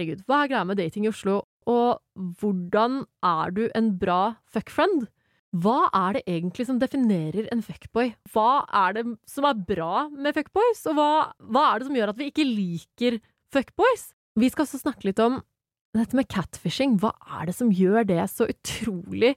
Herregud, hva er greia med dating i Oslo? Og hvordan er du en bra fuckfriend? Hva er det egentlig som definerer en fuckboy? Hva er det som er bra med fuckboys, og hva, hva er det som gjør at vi ikke liker fuckboys? Vi skal også snakke litt om dette med catfishing. Hva er det som gjør det så utrolig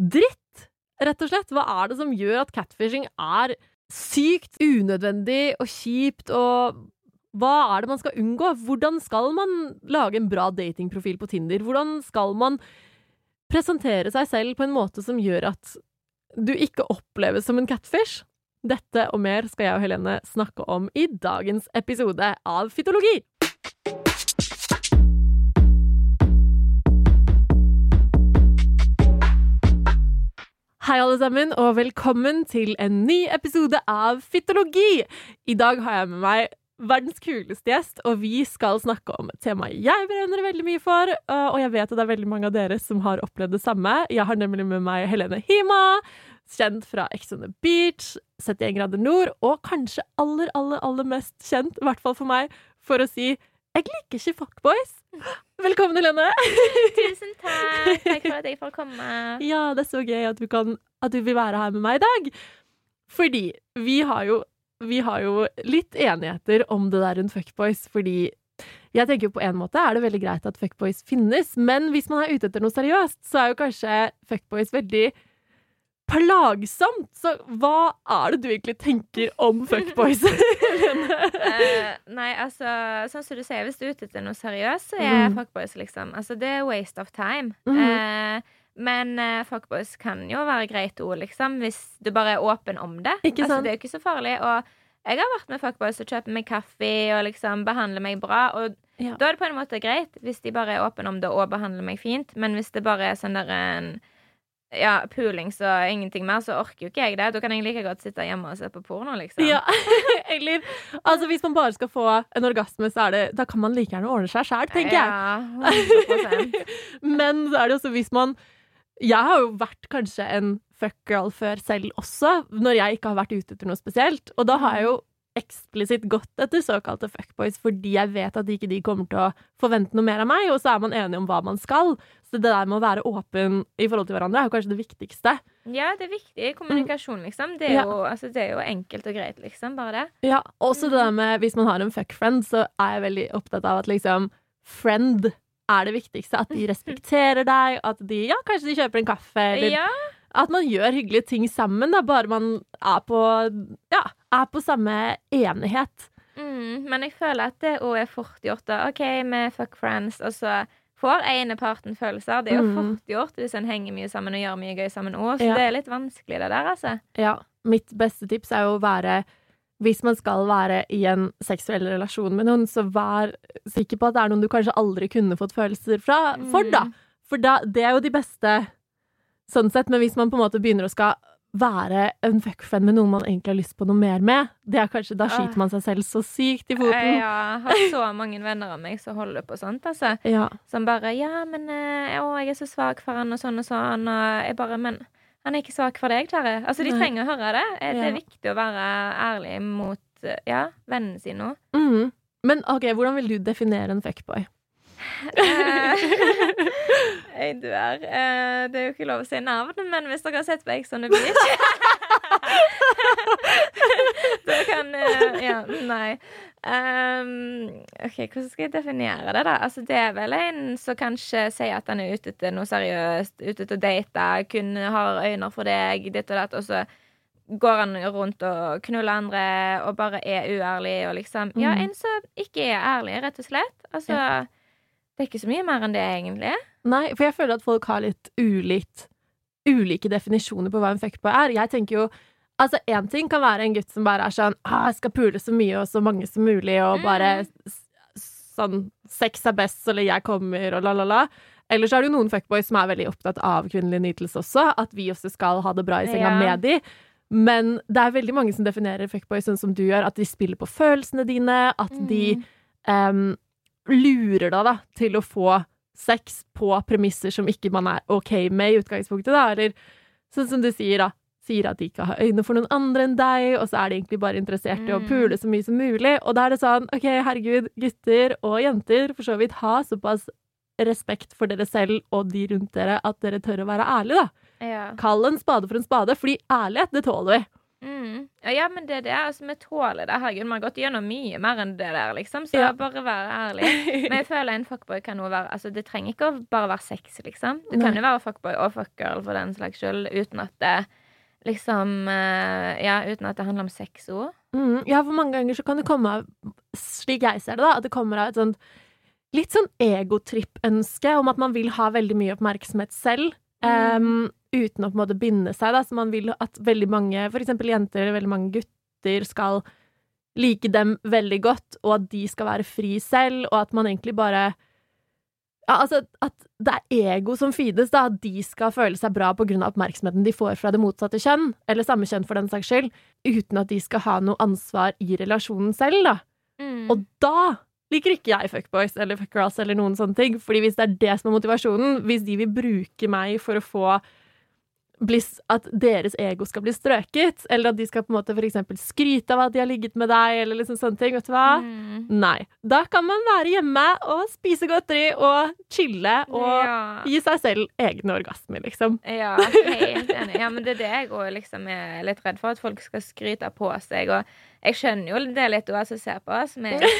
dritt, rett og slett? Hva er det som gjør at catfishing er sykt unødvendig og kjipt, og hva er det man skal unngå? Hvordan skal man lage en bra datingprofil på Tinder? Hvordan skal man presentere seg selv på en måte som gjør at du ikke oppleves som en catfish? Dette og mer skal jeg og Helene snakke om i dagens episode av Fytologi. Hei, alle sammen, og velkommen til en ny episode av Fytologi! I dag har jeg med meg verdens kuleste gjest, og vi skal snakke om temaet jeg brenner veldig mye for, øh, og jeg vet at det er veldig mange av dere som har opplevd det samme. Jeg har nemlig med meg Helene Hima, kjent fra Ex on the Beach, 71 grader nord, og kanskje aller, aller, aller mest kjent, i hvert fall for meg, for å si jeg liker ikke fuckboys. Velkommen, Helene. Tusen takk. Takk for at jeg får komme. Ja, det er så gøy at du, kan, at du vil være her med meg i dag. Fordi vi har jo, vi har jo litt enigheter om det der rundt fuckboys, fordi jeg tenker jo på en måte er det veldig greit at fuckboys finnes, men hvis man er ute etter noe seriøst, så er jo kanskje fuckboys veldig plagsomt. Så hva er det du egentlig tenker om fuckboys? Eh, nei, altså, sånn som du sier, hvis du er ute etter noe seriøst, så er mm. fuckboys liksom Altså, det er waste of time. Mm. Uh, men uh, fuckboys kan jo være greit ord, liksom, hvis du bare er åpen om det. Ikke altså, det er jo ikke så farlig. Og jeg har vært med fuckboys og kjøpt meg kaffe og liksom behandler meg bra. Og Ja. da er det på en måte greit, hvis de bare er åpne om det og behandler meg fint. Men hvis det bare er sånn der en ja, pulings og ingenting mer, så orker jo ikke jeg det. Da kan jeg like godt sitte hjemme og se på porno, liksom. Ja, egentlig. altså Hvis man bare skal få en orgasme, så er det, da kan man like gjerne ordne seg sjæl, tenker jeg. Ja, 100 Men så er det også hvis man Jeg har jo vært kanskje en fuckgirl før selv også, når jeg ikke har vært ute etter noe spesielt. Og da har jeg jo eksplisitt gått etter såkalte fuckboys fordi jeg vet at ikke de kommer til å forvente noe mer av meg, og så er man enig om hva man skal. Så det der med å være åpen i forhold til hverandre er jo kanskje det viktigste. Ja, det er viktig. Kommunikasjon, liksom. Det er, Ja. jo, altså, det er jo enkelt og greit, liksom. Bare det. Ja, også det der med hvis man har en fuckfriend, så er jeg veldig opptatt av at liksom friend er det viktigste. At de respekterer deg, at de ja, kanskje de kjøper en kaffe, eller Ja, at man gjør hyggelige ting sammen, da, bare man er på ja, er på samme enighet. mm, men jeg føler at det òg er fort gjort. da OK, vi fuck friends, og så får ene parten følelser. Det er jo Mm. fort gjort hvis en henger mye sammen og gjør mye gøy sammen òg, så Ja. det er litt vanskelig, det der, altså. Ja, mitt beste tips er jo å være hvis man skal være i en seksuell relasjon med noen, så vær sikker på at det er noen du kanskje aldri kunne fått følelser fra, for, da. Mm. For da, det er jo de beste sånn sett, men hvis man på en måte begynner å skal være en fuckfriend med noen man egentlig har lyst på noe mer med, det er kanskje, da skyter man seg selv så sykt i foten. Jeg har så mange venner av meg som holder på sånt, altså. Ja. Som bare 'Ja, men eh, å, jeg er så svak for han', og sånn og sånn. Og jeg bare 'Men han er ikke svak for deg, kjære'. Altså, de trenger å høre det. Det Det Ja. er viktig å være ærlig mot eh, ja, vennene sine òg. Mm. Men ok, hvordan vil du definere en fuckboy? Jeg dør. Eh, det er jo ikke lov å si navn, men hvis dere har sett på Ex on the Beach Da kan eh, Ja, nei. Um, OK, hvordan skal jeg definere det, da? Altså, det er vel en som kanskje sier at han er ute etter noe seriøst, ute etter å date, kun har øyne for deg, ditt og datt, og så går han rundt og knuller andre og bare er uærlig og liksom Ja, Mm. en som ikke er ærlig, rett og slett. Altså Det er ikke så mye mer enn det, egentlig. Nei, for jeg føler at folk har litt ulikt ulike definisjoner på hva en fuckboy er. Jeg tenker jo Altså, én ting kan være en gutt som bare er sånn ah, 'Jeg skal pule så mye og så mange som mulig', og bare s- sånn 'Sex er best, eller jeg kommer', og la, la, la. Eller så er det jo noen fuckboys som er veldig opptatt av kvinnelig nytelse også. At vi også skal ha det bra i senga Ja. med de. Men det er veldig mange som definerer fuckboys sånn som du gjør. At de spiller på følelsene dine. At de em, lurer deg da til å få sex på premisser som ikke man er OK med i utgangspunktet. da, Eller sånn som du sier, da. Sier at de ikke har øyne for noen andre enn deg, og så er de egentlig bare interessert i å Mm. pule så mye som mulig. Og da er det sånn, OK, herregud, gutter og jenter, for så vidt, ha såpass respekt for dere selv og de rundt dere at dere tør å være ærlige, da. Ja. Kall en spade for en spade, fordi ærlighet, det tåler vi. Mm. Ja, men det er det. Altså, vi tåler det. Herregud, vi har gått gjennom mye mer enn det der, liksom. Så Ja. bare være ærlig. Men jeg føler en fuckboy kan jo være Altså, det trenger ikke å bare være sex, liksom. Du kan jo være fuckboy og fuckgirl for den slags skyld, uten at det liksom eh, Ja, uten at det handler om sex òg. Mm, ja, for mange ganger så kan det komme av, slik jeg ser det, da, at det kommer av et sånt litt sånn egotripp-ønske om at man vil ha veldig mye oppmerksomhet selv, em, uten å på en måte binde seg, da. Så man vil at veldig mange, for eksempel jenter eller veldig mange gutter, skal like dem veldig godt, og at de skal være fri selv, og at man egentlig bare ja, altså At det er ego som feedes, da. At de skal føle seg bra av oppmerksomheten de får fra det motsatte kjønn, eller samme kjønn for den saks skyld, uten at de skal ha noe ansvar i relasjonen selv, da. Mm. Og da liker ikke jeg fuckboys eller fuckgirls eller noen sånne ting. Fordi hvis det er det som er motivasjonen, hvis de vil bruke meg for å få bli, at deres ego skal bli strøket, eller at de skal på en måte for skryte av at de har ligget med deg, eller liksom sånne ting, vet du hva? Mm. Nei. Da kan man være hjemme og spise godteri og chille og ja. gi seg selv egne orgasmer, liksom. Ja, helt enig. Ja, men det er det jeg òg liksom er litt redd for, at folk skal skryte på seg. Og jeg skjønner jo det litt, hun som ser på oss. Vi er jo,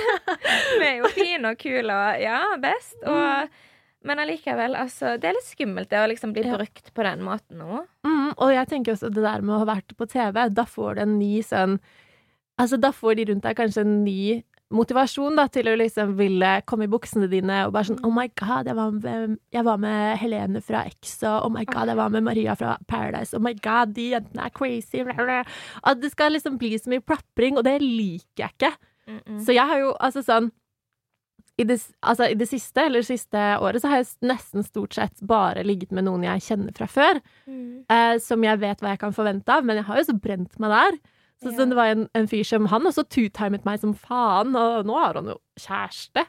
vi er jo fine og kule og ja, best. Og, men allikevel, altså Det er litt skummelt det å liksom bli Ja. brukt på den måten nå. Mm, og jeg tenker også det der med å ha vært på TV, da får du en ny sånn Altså, da får de rundt deg kanskje en ny motivasjon da, til å liksom ville komme i buksene dine og bare sånn Oh my god, jeg var med, jeg var med Helene fra Exo. oh my god, jeg var med Maria fra Paradise, oh my god, de jentene er crazy. At det skal liksom bli så mye plapring, og det liker jeg ikke. Mm -mm. Så jeg har jo altså sånn i det, altså, I det siste, eller siste året, så har jeg nesten stort sett bare ligget med noen jeg kjenner fra før. Mm. Eh, som jeg vet hva jeg kan forvente av, men jeg har jo så brent meg der. Så, Ja. så det var en, en fyr som Han også two-timet meg som faen, og nå har han jo kjæreste.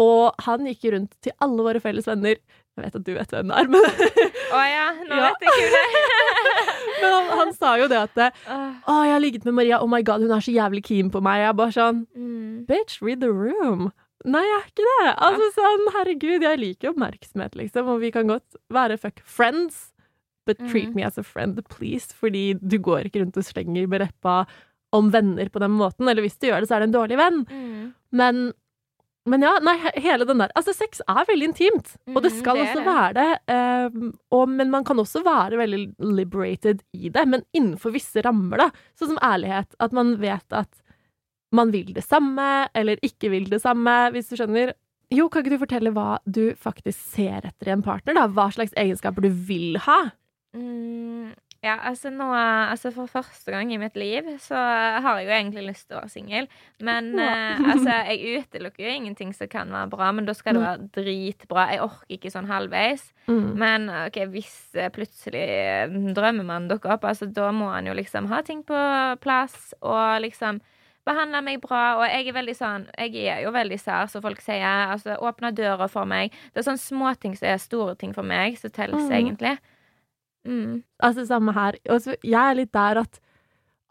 Og han gikk rundt til alle våre felles venner. Jeg vet at du vet hvem det er, men, Å ja, nå Ja. vet jeg ikke det. men han, han sa jo det at Åh, Å, jeg har ligget med Maria, oh my god, hun er så jævlig keen på meg. Jeg er bare sånn mm. Bitch, read the room. Nei, jeg er ikke det. Altså sånn, herregud, jeg liker oppmerksomhet, liksom, og vi kan godt være fuck friends, but treat mm. me as a friend, please, fordi du går ikke rundt og slenger med reppa om venner på den måten, eller hvis du gjør det, så er det en dårlig venn. Mm. Men, men ja, nei, hele den der Altså, sex er veldig intimt, og det Mhm, skal det også det. være det. ehm, og, men man kan også være veldig liberated i det, men innenfor visse rammer, da. Sånn som ærlighet. At man vet at man vil det samme, eller ikke vil det samme, hvis du skjønner. Jo, kan ikke du fortelle hva du faktisk ser etter i en partner, da? Hva slags egenskaper du vil ha? Mm, ja, altså nå Altså for første gang i mitt liv så har jeg jo egentlig lyst til å være singel. Men Ja. eh, altså, jeg utelukker jo ingenting som kan være bra, men da skal det være dritbra. Jeg orker ikke sånn halvveis. Mm. Men ok, hvis eh, plutselig eh, drømmemannen dukker opp, altså da må han jo liksom ha ting på plass og liksom behandle meg bra. Og jeg er veldig sånn Jeg er jo veldig sær, som folk sier. Altså, åpne døra for meg. Det er sånne småting som er store ting for meg, som telles mm. egentlig. Mm. Altså, samme her. Og jeg er litt der at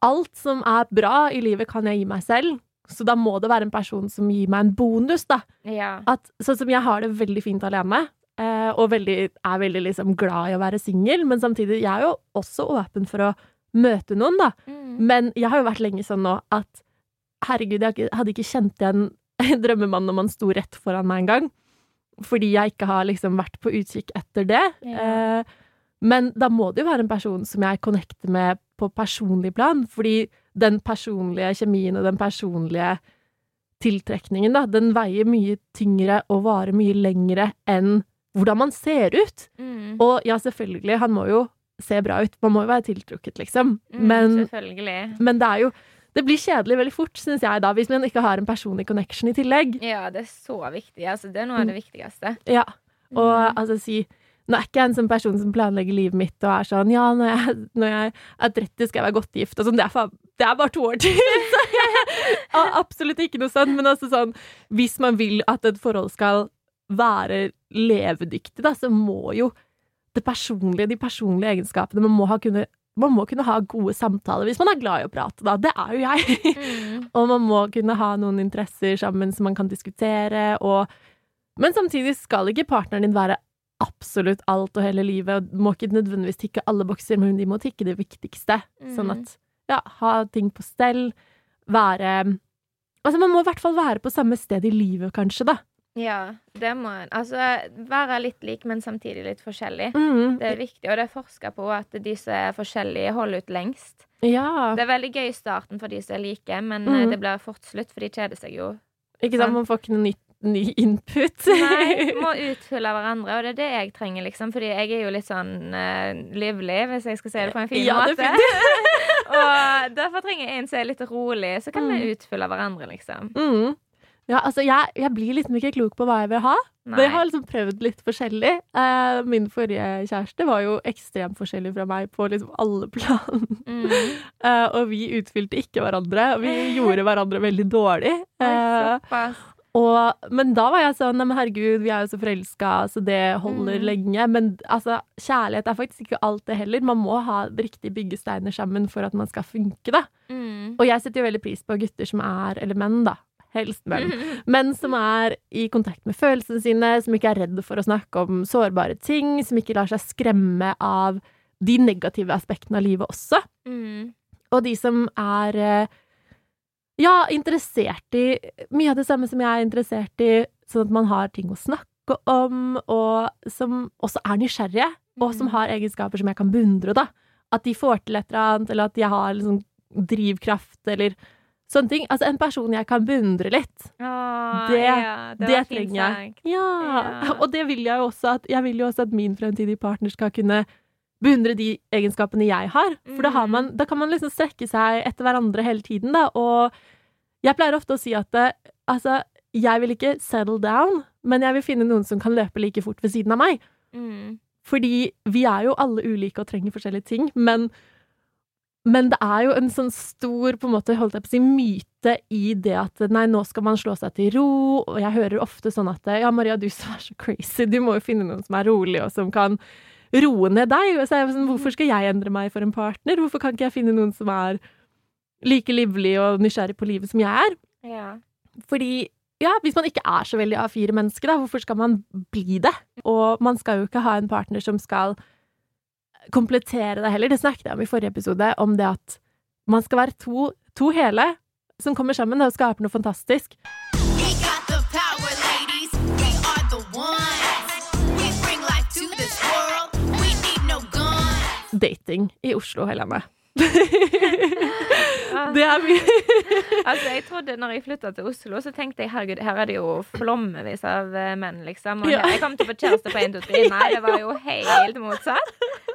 alt som er bra i livet, kan jeg gi meg selv. Så da må det være en person som gir meg en bonus, da. Ja. At, sånn som jeg har det veldig fint alene, eh, og veldig, er veldig liksom glad i å være singel, men samtidig, jeg er jo også åpen for å møte noen, da. Mm. Men jeg har jo vært lenge sånn nå at herregud, jeg hadde ikke kjent igjen drømmemannen når man sto rett foran meg en gang. Fordi jeg ikke har liksom vært på utkikk etter det. Ja. Eh, men da må det jo være en person som jeg connecter med på personlig plan. Fordi den personlige kjemien og den personlige tiltrekningen, da, den veier mye tyngre og varer mye lengre enn hvordan man ser ut. Mm. Og ja, selvfølgelig, han må jo se bra ut. Man må jo være tiltrukket, liksom. Mm, Men, Selvfølgelig. men det er jo Det blir kjedelig veldig fort, syns jeg, da, hvis man ikke har en personlig connection i tillegg. Ja, det er så viktig. Altså, det er noe av det viktigste. Ja. Og Mm. altså si Nå er ikke jeg en sånn person som planlegger livet mitt og er sånn Ja, når jeg, når jeg er 30, skal jeg være godt gift. Og sånn. Det, det er bare to år til! Så jeg, absolutt ikke noe sånn. Men altså sånn Hvis man vil at et forhold skal være levedyktig, da, så må jo det personlige, de personlige egenskapene Man må ha kunne man må kunne ha gode samtaler hvis man er glad i å prate, da. Det er jo jeg. Mm. Og man må kunne ha noen interesser sammen som man kan diskutere, og Men samtidig skal ikke partneren din være absolutt alt og hele livet, og må ikke nødvendigvis tikke alle bokser, men de må tikke det viktigste. Sånn Mhm. at ja, ha ting på stell, være Altså, man må i hvert fall være på samme sted i livet, kanskje, da. Ja, det må en. Altså være litt lik, men samtidig litt forskjellig. Mm. Det er viktig, og det er forska på at de som er forskjellige, holder ut lengst. Ja. Det er veldig gøy i starten for de som er like, men eh, det blir fort slutt, for de kjeder seg jo. Ikke sant, man får ikke noe nytt, ny input. Nei, må utfylle hverandre, og det er det jeg trenger, liksom. Fordi jeg er jo litt sånn uh, livlig, hvis jeg skal si det på en fin Ja, måte. og derfor trenger jeg en som er litt rolig, så kan vi utfylle hverandre, liksom. Mm. Ja, altså, jeg, jeg blir liksom ikke klok på hva jeg vil ha. Nei. Men jeg har liksom prøvd litt forskjellig. Eh, min forrige kjæreste var jo ekstremt forskjellig fra meg på liksom alle plan. Mm. Eh, og vi utfylte ikke hverandre, og vi gjorde hverandre veldig dårlig. Eh, og, men da var jeg sånn Nei, men herregud, vi er jo så forelska, så det holder Mm. lenge. Men altså, kjærlighet er faktisk ikke alt det heller. Man må ha riktige byggesteiner sammen for at man skal funke, da. Mm. Og jeg setter jo veldig pris på gutter som er Eller menn, da. Helst menn. Men som er i kontakt med følelsene sine, som ikke er redd for å snakke om sårbare ting, som ikke lar seg skremme av de negative aspektene av livet også. Mm. Og de som er eh, ja, interessert i mye av det samme som jeg er interessert i, sånn at man har ting å snakke om, og som også er nysgjerrige, og som Mhm. har egenskaper som jeg kan beundre, da. At de får til et eller annet, eller at de har liksom drivkraft, eller sånne ting. Altså en person jeg kan beundre litt. Åh, Det- ja, det, det trenger jeg. Ja. Ja. Og det vil jeg jo også at Jeg vil jo også at min fremtidige partner skal kunne beundre de egenskapene jeg har. For da, har man, da kan man liksom strekke seg etter hverandre hele tiden, da. Og jeg pleier ofte å si at det, altså, jeg vil ikke settle down, men jeg vil finne noen som kan løpe like fort ved siden av meg. Mm. Fordi vi er jo alle ulike og trenger forskjellige ting, men men det er jo en sånn stor på en måte, holdt jeg på å si, myte i det at nei, nå skal man slå seg til ro, og jeg hører ofte sånn at ja, Maria, du som er så crazy, du må jo finne noen som er rolig, og som kan roe ned deg. Og så er jeg sånn, hvorfor skal jeg endre meg for en partner? Hvorfor kan ikke jeg finne noen som er like livlig og nysgjerrig på livet som jeg er? Ja. Fordi ja, hvis man ikke er så veldig A4-menneske, da, hvorfor skal man bli det? Og man skal jo ikke ha en partner som skal komplettere det heller. Det snakket jeg om i forrige episode, om det at man skal være to, to hele som kommer sammen og skaper noe fantastisk. Power, no. Dating i Oslo, Helene. Det er mye Altså, jeg trodde når jeg flytta til Oslo, så tenkte jeg herregud, her er det jo flommevis av eh, menn, liksom. Og Ja. jeg kom til å få kjæreste på 1, 2, 3. Nei, det var jo helt motsatt.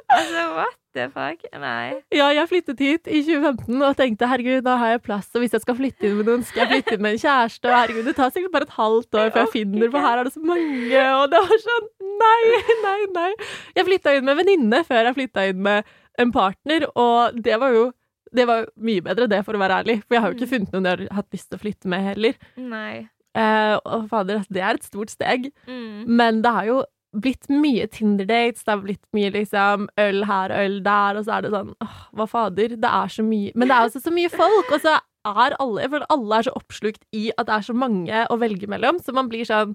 Altså, what the fuck? Nei. Ja, jeg flyttet hit i 2015 og tenkte herregud, da har jeg plass, og hvis jeg skal flytte inn med noen, skal jeg flytte inn med en kjæreste, og herregud, det tar sikkert bare et halvt år før jeg finner, for her er det så mange, og det var sånn, nei, nei, nei. Jeg flytta inn med venninne før jeg flytta inn med en partner, og det var jo det var mye bedre, det, for å være ærlig. For jeg har jo ikke funnet noen jeg har hatt lyst til å flytte med heller. Nei. Eh, og fader, det er et stort steg. Mm. Men det har jo blitt mye Tinder-dates, det har blitt mye liksom øl her øl der, og så er det sånn åh, hva fader, det er så mye Men det er også så mye folk, og så er alle Jeg føler alle er så oppslukt i at det er så mange å velge mellom, så man blir sånn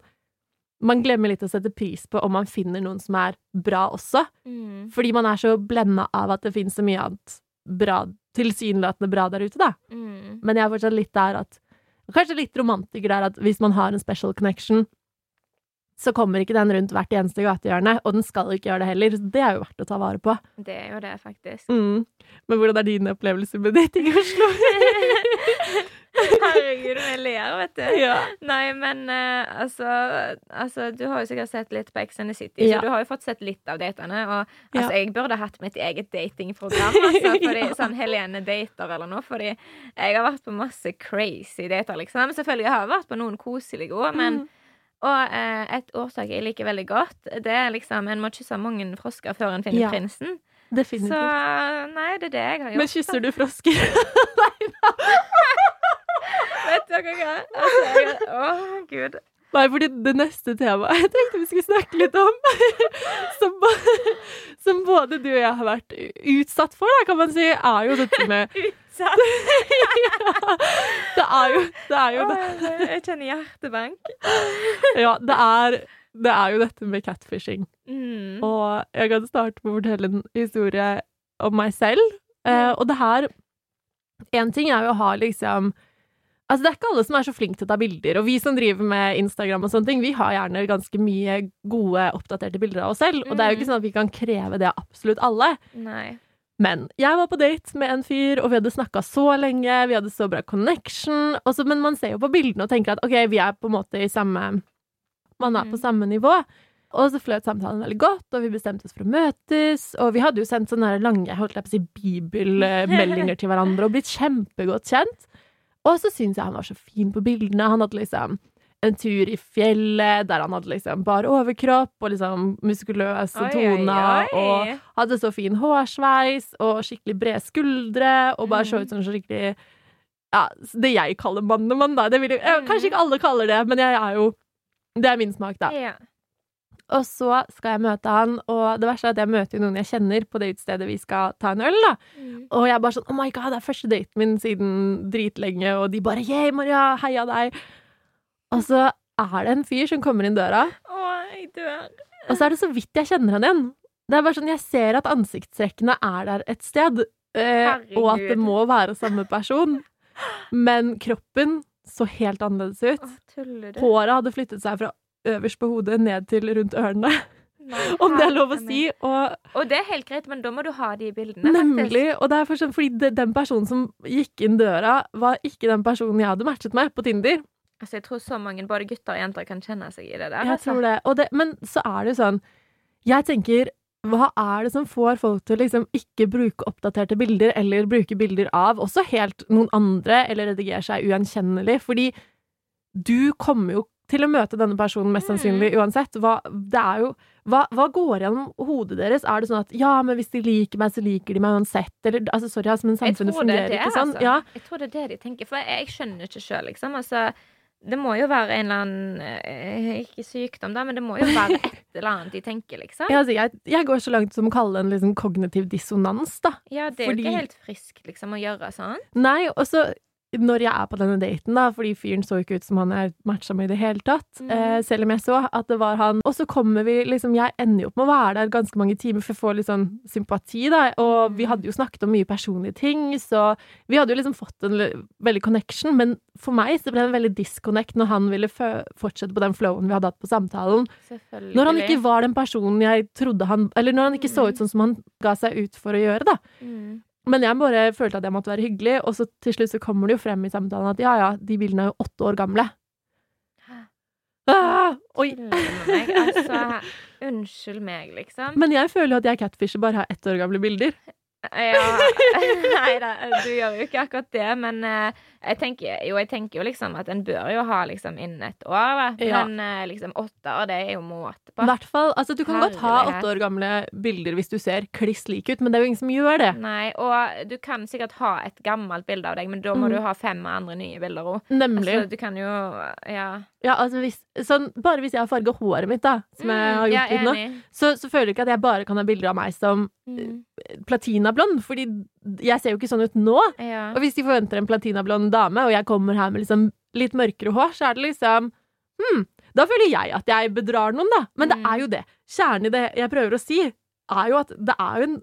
Man glemmer litt å sette pris på om man finner noen som er bra også, Mm. fordi man er så blenda av at det finnes så mye annet bra, tilsynelatende bra der ute, da. Mm. Men jeg er fortsatt litt der at Kanskje litt romantiker der at hvis man har en special connection, så kommer ikke den rundt hvert eneste gatehjørne, og den skal ikke gjøre det heller. Så det er jo verdt å ta vare på. Det er jo det, faktisk. Mm. Men hvordan er dine opplevelser med dating i Oslo? Herregud, vi ler vet du. Ja. Nei, men uh, altså, altså Du har jo sikkert sett litt på Ex and the City, Ja. så du har jo fått sett litt av datene. Og altså, jeg burde hatt mitt eget datingprogram. Altså, fordi, Sånn Helene dater eller noe. Fordi jeg har vært på masse crazy dater, liksom. Selvfølgelig har jeg vært på noen koselige òg, men Mm. Og eh, et årsak jeg liker veldig godt, det er liksom En må kysse mange frosker før en finner Ja. prinsen. Definitivt. Så nei, det er det jeg har gjort. Men kysser du frosker? Vet hva? Altså, jeg, å, gud. Nei, fordi det neste temaet jeg tenkte vi skulle snakke litt om, som, som både du og jeg har vært utsatt for, da, kan man si, er jo dette med Utsatt. Det er jo det. Er jo det. det. jeg kjenner hjertebank. Ja, det er, det er jo dette med catfishing. Mm. Og jeg kan starte med å fortelle en historie om meg selv. Eh, og det her En ting er jo å ha liksom Altså, det er ikke alle som er så flinke til å ta bilder, og vi som driver med Instagram og sånne ting, vi har gjerne ganske mye gode, oppdaterte bilder av oss selv, og det er jo ikke sånn at vi kan kreve det av absolutt alle. Nei. Men jeg var på date med en fyr, og vi hadde snakka så lenge, vi hadde så bra connection, så, men man ser jo på bildene og tenker at ok, vi er på en måte i samme Man er på Mhm. samme nivå. Og så fløt samtalen veldig godt, og vi bestemte oss for å møtes. Og vi hadde jo sendt sånne lange holdt jeg på å si, bibelmeldinger til hverandre og blitt kjempegodt kjent. Og så syns jeg han var så fin på bildene. Han hadde liksom en tur i fjellet der han hadde liksom bare overkropp og liksom muskuløse toner. Og hadde så fin hårsveis og skikkelig brede skuldre og bare så ut som en skikkelig ja, Det jeg kaller mannemann, da. Det vil, jeg-. Kanskje ikke alle kaller det, men jeg er jo Det er min smak, da. Og så skal jeg møte han, og det verste er at jeg møter noen jeg kjenner på det utestedet vi skal ta en øl, da. Mm. Og jeg er bare sånn Oh my god, det er første daten min siden dritlenge, og de bare Yeah, Maria, heia deg. Og så er det en fyr som kommer inn døra, Å, jeg dør. og så er det så vidt jeg kjenner han igjen. Det er bare sånn, Jeg ser at ansiktstrekkene er der et sted, eh, og at det må være samme person. Men kroppen så helt annerledes ut. Håret hadde flyttet seg fra øverst på hodet ned til rundt ørene, Nei, om det er lov å si. Og Og det er helt greit, men da må du ha de bildene. faktisk. Nemlig. Og det er for sånn, fordi den personen som gikk inn døra, var ikke den personen jeg hadde matchet med på Tinder. Altså, jeg tror så mange, både gutter og jenter, kan kjenne seg i det der. Jeg altså. tror det. Det. Men så er det jo sånn Jeg tenker hva er det som får folk til å liksom ikke bruke oppdaterte bilder, eller bruke bilder av også helt noen andre, eller redigere seg ugjenkjennelig? Fordi du kommer jo til å møte denne personen mest Mm. sannsynlig uansett. Hva, det er jo, hva, hva går gjennom hodet deres? Er det sånn at ja, men hvis de liker meg, så liker de meg uansett? Eller altså, sorry, altså, men samfunnet er fungerer det, ikke sånn. altså. Ja, Jeg tror det er det de tenker, for jeg, jeg skjønner ikke sjøl, liksom. Altså, det må jo være en eller annen eh, Ikke sykdom, da, men det må jo være et eller annet de tenker, liksom. Ja, altså, jeg, jeg går så langt som å kalle det en liksom kognitiv dissonans, da. Ja, det er Fordi- jo ikke helt friskt, liksom, å gjøre sånn. Nei, og så når jeg er på denne daten, da, fordi fyren så ikke ut som han er matcha med i det hele tatt, mm. eh, selv om jeg så at det var han. Og så kommer vi liksom Jeg ender jo opp med å være der ganske mange timer for å få litt sånn sympati, da. Og Mhm. vi hadde jo snakket om mye personlige ting, så vi hadde jo liksom fått en veldig connection. Men for meg så ble det en veldig disconnect når han ville fortsette på den flowen vi hadde hatt på samtalen. Når han ikke var den personen jeg trodde han Eller når han ikke så ut sånn som han ga seg ut for å gjøre, da. mm. Men jeg bare følte at jeg måtte være hyggelig, og så til slutt så kommer det jo frem i samtalen at ja, ja, de bildene er jo åtte år gamle. Ah, oi. Meg? Altså, unnskyld meg, liksom. Men jeg føler jo at jeg catfisher bare har ett år gamle bilder. Ja, nei da, du gjør jo ikke akkurat det, men uh, jeg tenker jo, jeg tenker jo liksom at en bør jo ha liksom innen et år, da. Ja. Men eh, liksom åtte år, det er jo måte I på. hvert fall, altså Du kan godt ha åtte år gamle bilder hvis du ser kliss lik ut, men det er jo ingen som gjør det. Nei, og du kan sikkert ha et gammelt bilde av deg, men da må Mm. du ha fem andre nye bilder òg. Nemlig. Altså, du kan jo Ja. Ja, altså hvis, sånn, bare hvis jeg har farga håret mitt, da, som jeg har Mm, gjort ja, litt nå, så, så føler jeg ikke at jeg bare kan ha bilder av meg som Mm. platinablond, fordi jeg ser jo ikke sånn ut nå. Ja. Og hvis de forventer en platinablond dame, og jeg kommer her med liksom litt mørkere hår, så er det liksom hmm, da føler jeg at jeg bedrar noen, da. Men det Mm. er jo det. Kjernen i det jeg prøver å si, er jo at det er jo en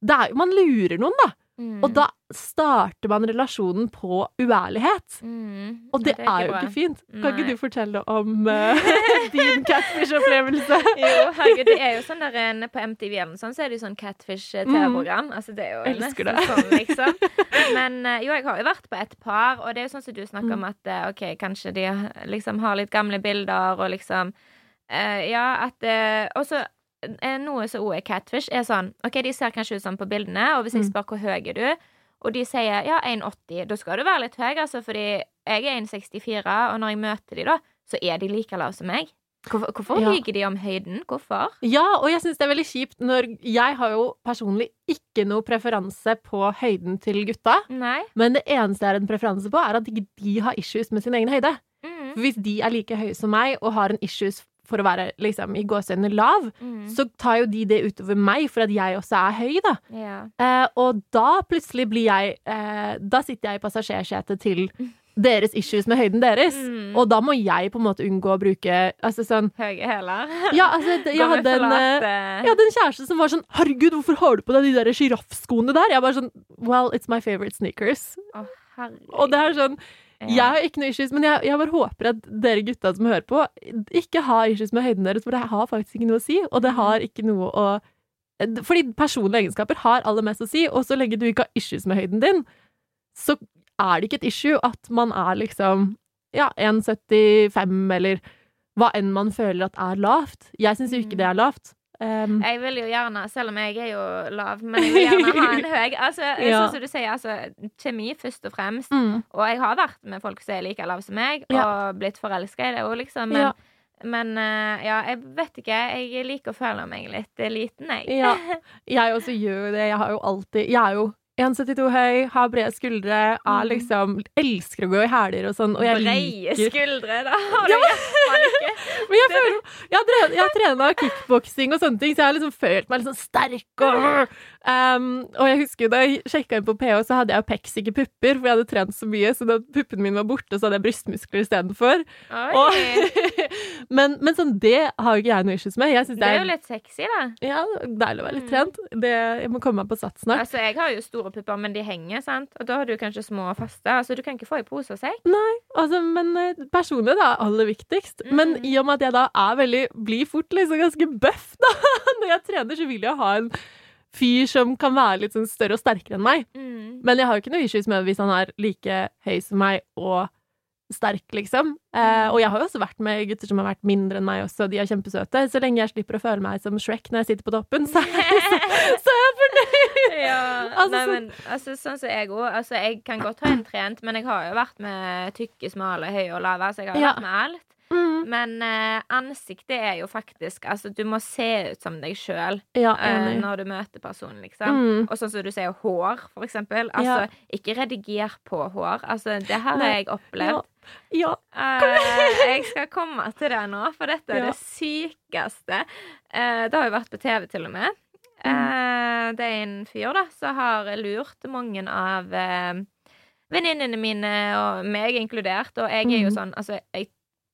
det er, Man lurer noen, da. Mm. Og da starter man relasjonen på uærlighet. mm. Og det, det er, jo bra. ikke fint. Kan Nei. ikke du fortelle om uh, din catfish-opplevelse? Jo, herregud, det er jo sånn der en, På MTV eller sånt, så er det jo sånn Catfish-TV-program. Altså, det er jo Mm. Elsker nesten sånn, liksom. Men eh, jo, jeg har jo vært på et par, og det er jo sånn som du snakker om at eh, OK, kanskje de liksom har litt gamle bilder, og liksom Uh, Ja, at uh, Og så eh, noe som også er catfish, er sånn OK, de ser kanskje ut sånn på bildene, og hvis jeg Mm. spør hvor høy er du, og de sier ja, 1,80, da skal du være litt høy, altså, fordi jeg er 1,64, og når jeg møter de da, så er de like lave som meg. Hvorfor, hvorfor Ja. lyver de om høyden? Hvorfor? Ja, og jeg syns det er veldig kjipt når Jeg har jo personlig ikke noe preferanse på høyden til gutta. Nei. Men det eneste jeg har en preferanse på, er at ikke de har issues med sin egen høyde. Mm. Hvis de er like høye som meg og har en issues for å være liksom, i gåsehudene lav, Mm. så tar jo de det utover meg for at jeg også er høy, da. Ja. Eh, og da plutselig blir jeg eh, Da sitter jeg i passasjersetet til deres issues med høyden deres. Mm. Og da må jeg på en måte unngå å bruke Altså sånn Høye hæler. Ja, altså, det- jeg hadde en eh, jeg hadde en kjæreste som var sånn 'Herregud, hvorfor har du på deg de der sjiraffskoene der?' Jeg bare sånn 'Well, it's my favorite sneakers'. Oh. Og det er sånn Jeg har ikke noe issues, men jeg, jeg bare håper at dere gutta som hører på, ikke har issues med høyden deres, for det har faktisk ikke noe å si, og det har ikke noe å Fordi personlige egenskaper har aller mest å si, og så lenge du ikke har issues med høyden din, så er det ikke et issue at man er liksom ja, 1,75 eller hva enn man føler at er lavt. Jeg syns jo ikke det er lavt. Um, Jeg vil jo gjerne, selv om jeg er jo lav, men jeg vil gjerne ha en høy. Altså, Ja. Sånn som du sier, altså, kjemi først og fremst. mm, Og jeg har vært med folk som er like lave som meg, Ja. og blitt forelska i det òg, liksom. Men, Ja. men uh, ja, jeg vet ikke. Jeg liker å føle meg litt liten, jeg. Ja. Jeg også gjør det. Jeg har jo alltid Jeg er jo 1,72 høy, har brede skuldre, er Mm. liksom Elsker å gå i hæler og sånn, og jeg Breie liker skuldre, da har du faen ikke. Men jeg føler Jeg har tre- jeg har trena kickboksing og sånne ting, så jeg har liksom følt meg litt sånn sterk og um, Og jeg husker da jeg sjekka inn på PH, så hadde jeg jo pecs, ikke pupper, for jeg hadde trent så mye, så da puppene mine var borte, så hadde jeg brystmuskler istedenfor. Men, men sånn, det har jo ikke jeg noe issues med. Det er jo litt sexy, da. ja, deilig å være litt Mm. trent. Det, jeg må komme meg på sats snart. Altså, Jeg har jo store pupper, men de henger, sant? Og da har du kanskje små og faste. Altså, Du kan ikke få i pose hos deg. Altså, men eh, personlig det er aller viktigst. Men Mm. i og med at jeg da er veldig blir fort liksom ganske bøff da når jeg trener, så vil jeg ha en fyr som kan være litt sånn større og sterkere enn meg. Mm. Men jeg har jo ikke noe issues med hvis han er like høy som meg og sterk, liksom. Eh, Mm. og jeg har jo også vært med gutter som har vært mindre enn meg også, de er kjempesøte. Så lenge jeg slipper å føle meg som Shrek når jeg sitter på toppen, så, så, så er jeg! Ja, Altså, nei, men altså, sånn som jeg òg. Altså, jeg kan godt ha en trent, men jeg har jo vært med tykke, smale, høye og lave. Så jeg har Ja. vært med alt. Mm. Men uh, ansiktet er jo faktisk Altså, du må se ut som deg sjøl Ja, uh, når du møter personen, liksom. Mm. Og sånn som du sier, hår, for eksempel. Altså, ikke rediger på hår. Altså, det har Nei. jeg opplevd. Ja. uh, jeg skal komme til det nå, for dette er Ja. det sykeste. Det har jo vært på TV, til og med. Mm. Eh, det er en fyr da som har lurt mange av uh, venninnene mine, og meg inkludert. Og jeg er jo Mhm. sånn Altså, jeg,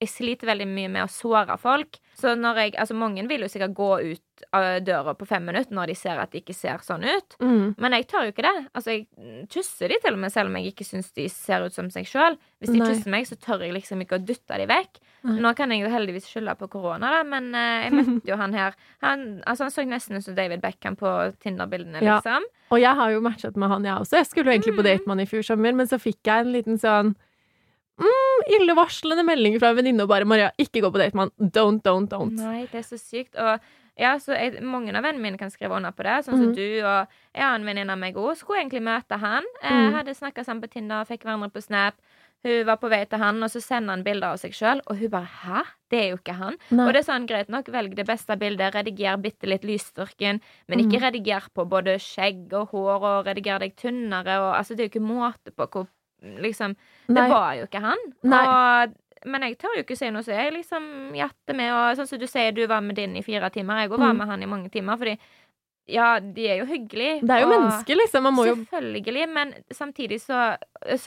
jeg sliter veldig mye med å såre folk. Så når jeg Altså, mange vil jo sikkert gå ut av døra på fem minutter når de ser at de ikke ser sånn ut. Mm. Men jeg tør jo ikke det. Altså, jeg kysser de til og med, selv om jeg ikke syns de ser ut som seg sjøl. Hvis de Nei. kysser meg, så tør jeg liksom ikke å dytte de vekk. Nei. Nå kan jeg jo heldigvis skylde på korona, da, men eh, jeg møtte jo han her. Han, altså, han så nesten ut som David Beckham på Tinder-bildene, Ja. liksom. Og jeg har jo matchet med han, jeg også. Jeg skulle jo egentlig på Mm. date med han i fjor sommer, men så fikk jeg en liten sånn mm, illevarslende melding fra en venninne og bare 'Maria, ikke gå på date med han'. Don't, don't, don't. Nei, det er så sykt. Og ja, så jeg, mange av vennene mine kan skrive under på det, sånn som mm. du og jeg har en venninne av meg òg. Skulle egentlig møte han. Jeg Mhm. Hadde snakka sammen på Tinder, fikk hverandre på Snap. Hun var på vei til han, og så sender han bilder av seg sjøl, og hun bare 'hæ? Det er jo ikke han'. Nei. Og det er sånn, greit nok, velg det beste bildet, rediger bitte litt lysstyrken, men ikke Mhm. rediger på både skjegg og hår, og rediger deg tynnere, og altså, det er jo ikke måte på hvor Liksom, det Nei. var jo ikke han. Og, men jeg tør jo ikke si noe, så jeg liksom gjetter med, og sånn som du sier, du var med din i fire timer, jeg òg var Mm. med han i mange timer, fordi ja, de er jo hyggelige. Det er jo mennesker, liksom. Jo Selvfølgelig, men samtidig så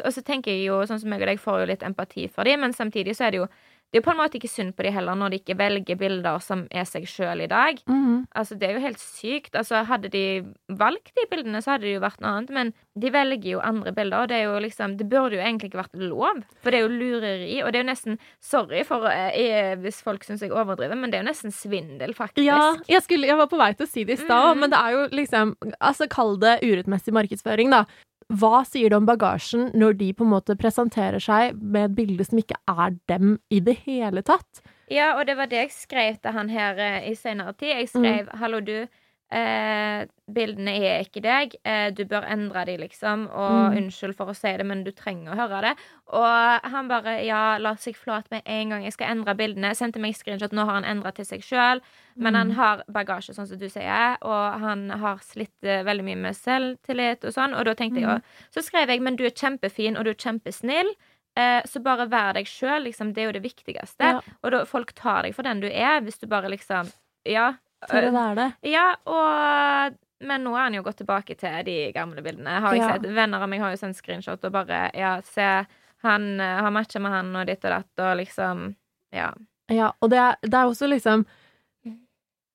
Og så tenker jeg jo, sånn som jeg og deg får jo litt empati for dem, men samtidig så er det jo det er jo på en måte ikke synd på de heller, når de ikke velger bilder som er seg sjøl i dag. Mm. Altså, det er jo helt sykt. Altså, hadde de valgt de bildene, så hadde det jo vært noe annet. Men de velger jo andre bilder, og det er jo liksom Det burde jo egentlig ikke vært lov. For det er jo lureri, og det er jo nesten Sorry for eh, hvis folk syns jeg overdriver, men det er jo nesten svindel, faktisk. Ja, jeg, skulle, jeg var på vei til å si det i stad, mm. men det er jo liksom Altså, kall det urettmessig markedsføring, da. Hva sier det om bagasjen når de på en måte presenterer seg med et bilde som ikke er dem i det hele tatt? Ja, og det var det jeg skrev til han her eh, i senere tid. Jeg skrev 'Hallo, du. Eh, bildene er ikke deg. Eh, du bør endre de, liksom. Og Mm. unnskyld for å si det, men du trenger å høre det. Og han bare ja, la seg flat med en gang. Jeg skal endre bildene. Sendte meg screenshot. Nå har han endra til seg sjøl. Men han har bagasje, sånn som du sier, og han har slitt eh, veldig mye med selvtillit og sånn. Og da tenkte jeg, òg så skrev jeg, men du er kjempefin, og du er kjempesnill. Eh, så bare vær deg sjøl, liksom. Det er jo det viktigste. Ja. Og da, folk tar deg for den du er, hvis du bare liksom Ja. Tør det er det. Ja, og Men nå er han jo gått tilbake til de gamle bildene. Har jeg Ja. sett. Venner av meg har jo sendt screenshot og bare Ja, se, han eh, har matcha med han og ditt og datt, og liksom Ja. Ja, og det er, det er også liksom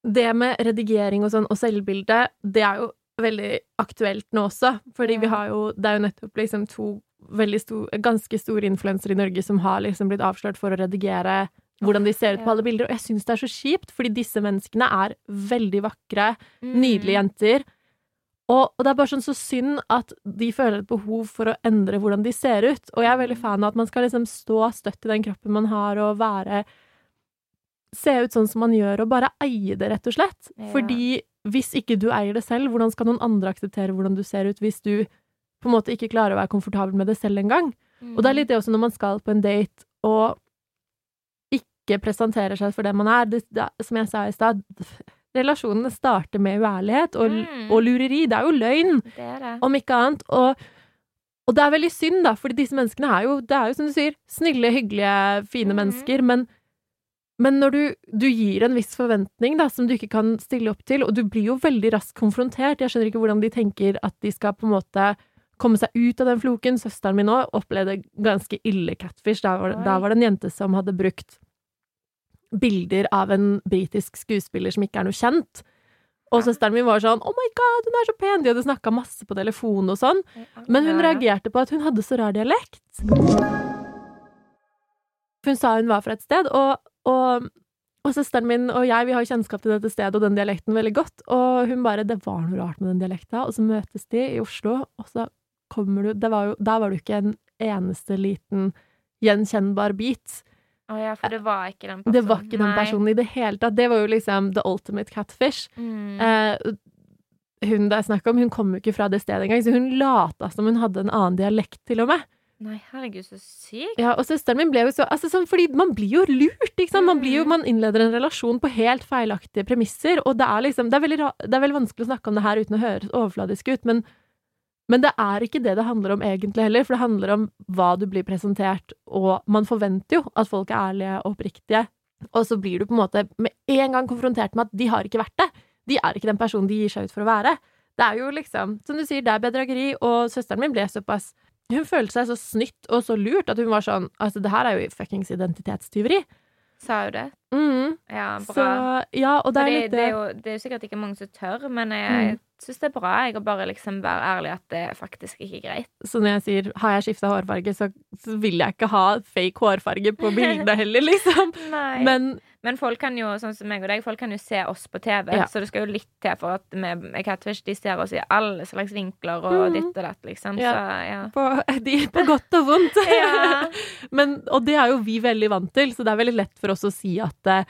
Det med redigering og sånn, og selvbilde, det er jo veldig aktuelt nå også. Fordi vi har jo Det er jo nettopp liksom to veldig stor, ganske store influensere i Norge som har liksom blitt avslørt for å redigere hvordan de ser ut på alle bilder. Og jeg syns det er så kjipt, fordi disse menneskene er veldig vakre, Mm. nydelige jenter. Og, og det er bare sånn så synd at de føler et behov for å endre hvordan de ser ut. Og jeg er veldig fan av at man skal liksom stå støtt i den kroppen man har, og være Se ut sånn som man gjør, og bare eie det, rett og slett. Ja. Fordi hvis ikke du eier det selv, hvordan skal noen andre akseptere hvordan du ser ut, hvis du på en måte ikke klarer å være komfortabel med det selv engang? Mm. Og det er litt det også når man skal på en date og ikke presenterer seg for det man er. Det, det, som jeg sa i stad, relasjonene starter med uærlighet og, Mm. og lureri. Det er jo løgn, Det er det. om ikke annet. Og, og det er veldig synd, da, fordi disse menneskene er jo, det er jo som du sier, snille, hyggelige, fine mm. mennesker, men men når du, du gir en viss forventning da, som du ikke kan stille opp til, og du blir jo veldig raskt konfrontert Jeg skjønner ikke hvordan de tenker at de skal på en måte komme seg ut av den floken. Søsteren min òg opplevde ganske ille catfish. Da var, da var det en jente som hadde brukt bilder av en britisk skuespiller som ikke er noe kjent. Og søsteren min var sånn 'Oh my god, hun er så pen!' De hadde snakka masse på telefon og sånn. Men hun reagerte på at hun hadde så rar dialekt. Hun sa hun var fra et sted, og, og, og søsteren min og jeg vi har kjennskap til dette stedet og den dialekten veldig godt. Og hun bare 'Det var noe rart med den dialekta', og så møtes de i Oslo, og så kommer du det var jo, Der var det jo ikke en eneste liten gjenkjennbar bit. Å ja, for det var ikke den personen. Det var ikke den Nei. personen i det hele tatt. Det var jo liksom the ultimate catfish. Mm. Eh, hun det er snakk om, hun kom jo ikke fra det stedet engang, så hun lata som hun hadde en annen dialekt, til og med. Nei, herregud, så sykt. Ja, og søsteren min ble jo så altså sånn, Fordi man blir jo lurt, ikke sant? Man, blir jo, Mm. man innleder en relasjon på helt feilaktige premisser, og det er liksom Det er veldig, det er veldig vanskelig å snakke om det her uten å høres overfladisk ut, men, men det er ikke det det handler om egentlig heller, for det handler om hva du blir presentert, og man forventer jo at folk er ærlige og oppriktige, og så blir du på en måte med en gang konfrontert med at de har ikke vært det. De er ikke den personen de gir seg ut for å være. Det er jo liksom, som du sier, det er bedrageri, og søsteren min ble såpass Hun følte seg så snytt og så lurt at hun var sånn Altså, det her er jo fuckings identitetstyveri. Sa jo det. Mm. Ja, bra. Så ja, og det er Fordi litt det, er jo, det er jo sikkert ikke mange som tør, men jeg Mm. Syns det er bra jeg, å bare liksom være ærlig at det faktisk ikke er greit. Så når jeg sier 'har jeg skifta hårfarge', så, så vil jeg ikke ha fake hårfarge på bildene heller, liksom. Men Men folk kan jo, sånn som meg og deg, folk kan jo se oss på TV, Ja. så det skal jo litt til for at vi Catfish de ser oss i alle slags vinkler og mm. ditt og datt, liksom. Ja. Så ja. på, de, på godt og vondt. Ja. Men, og det er jo vi veldig vant til, så det er veldig lett for oss å si at eh,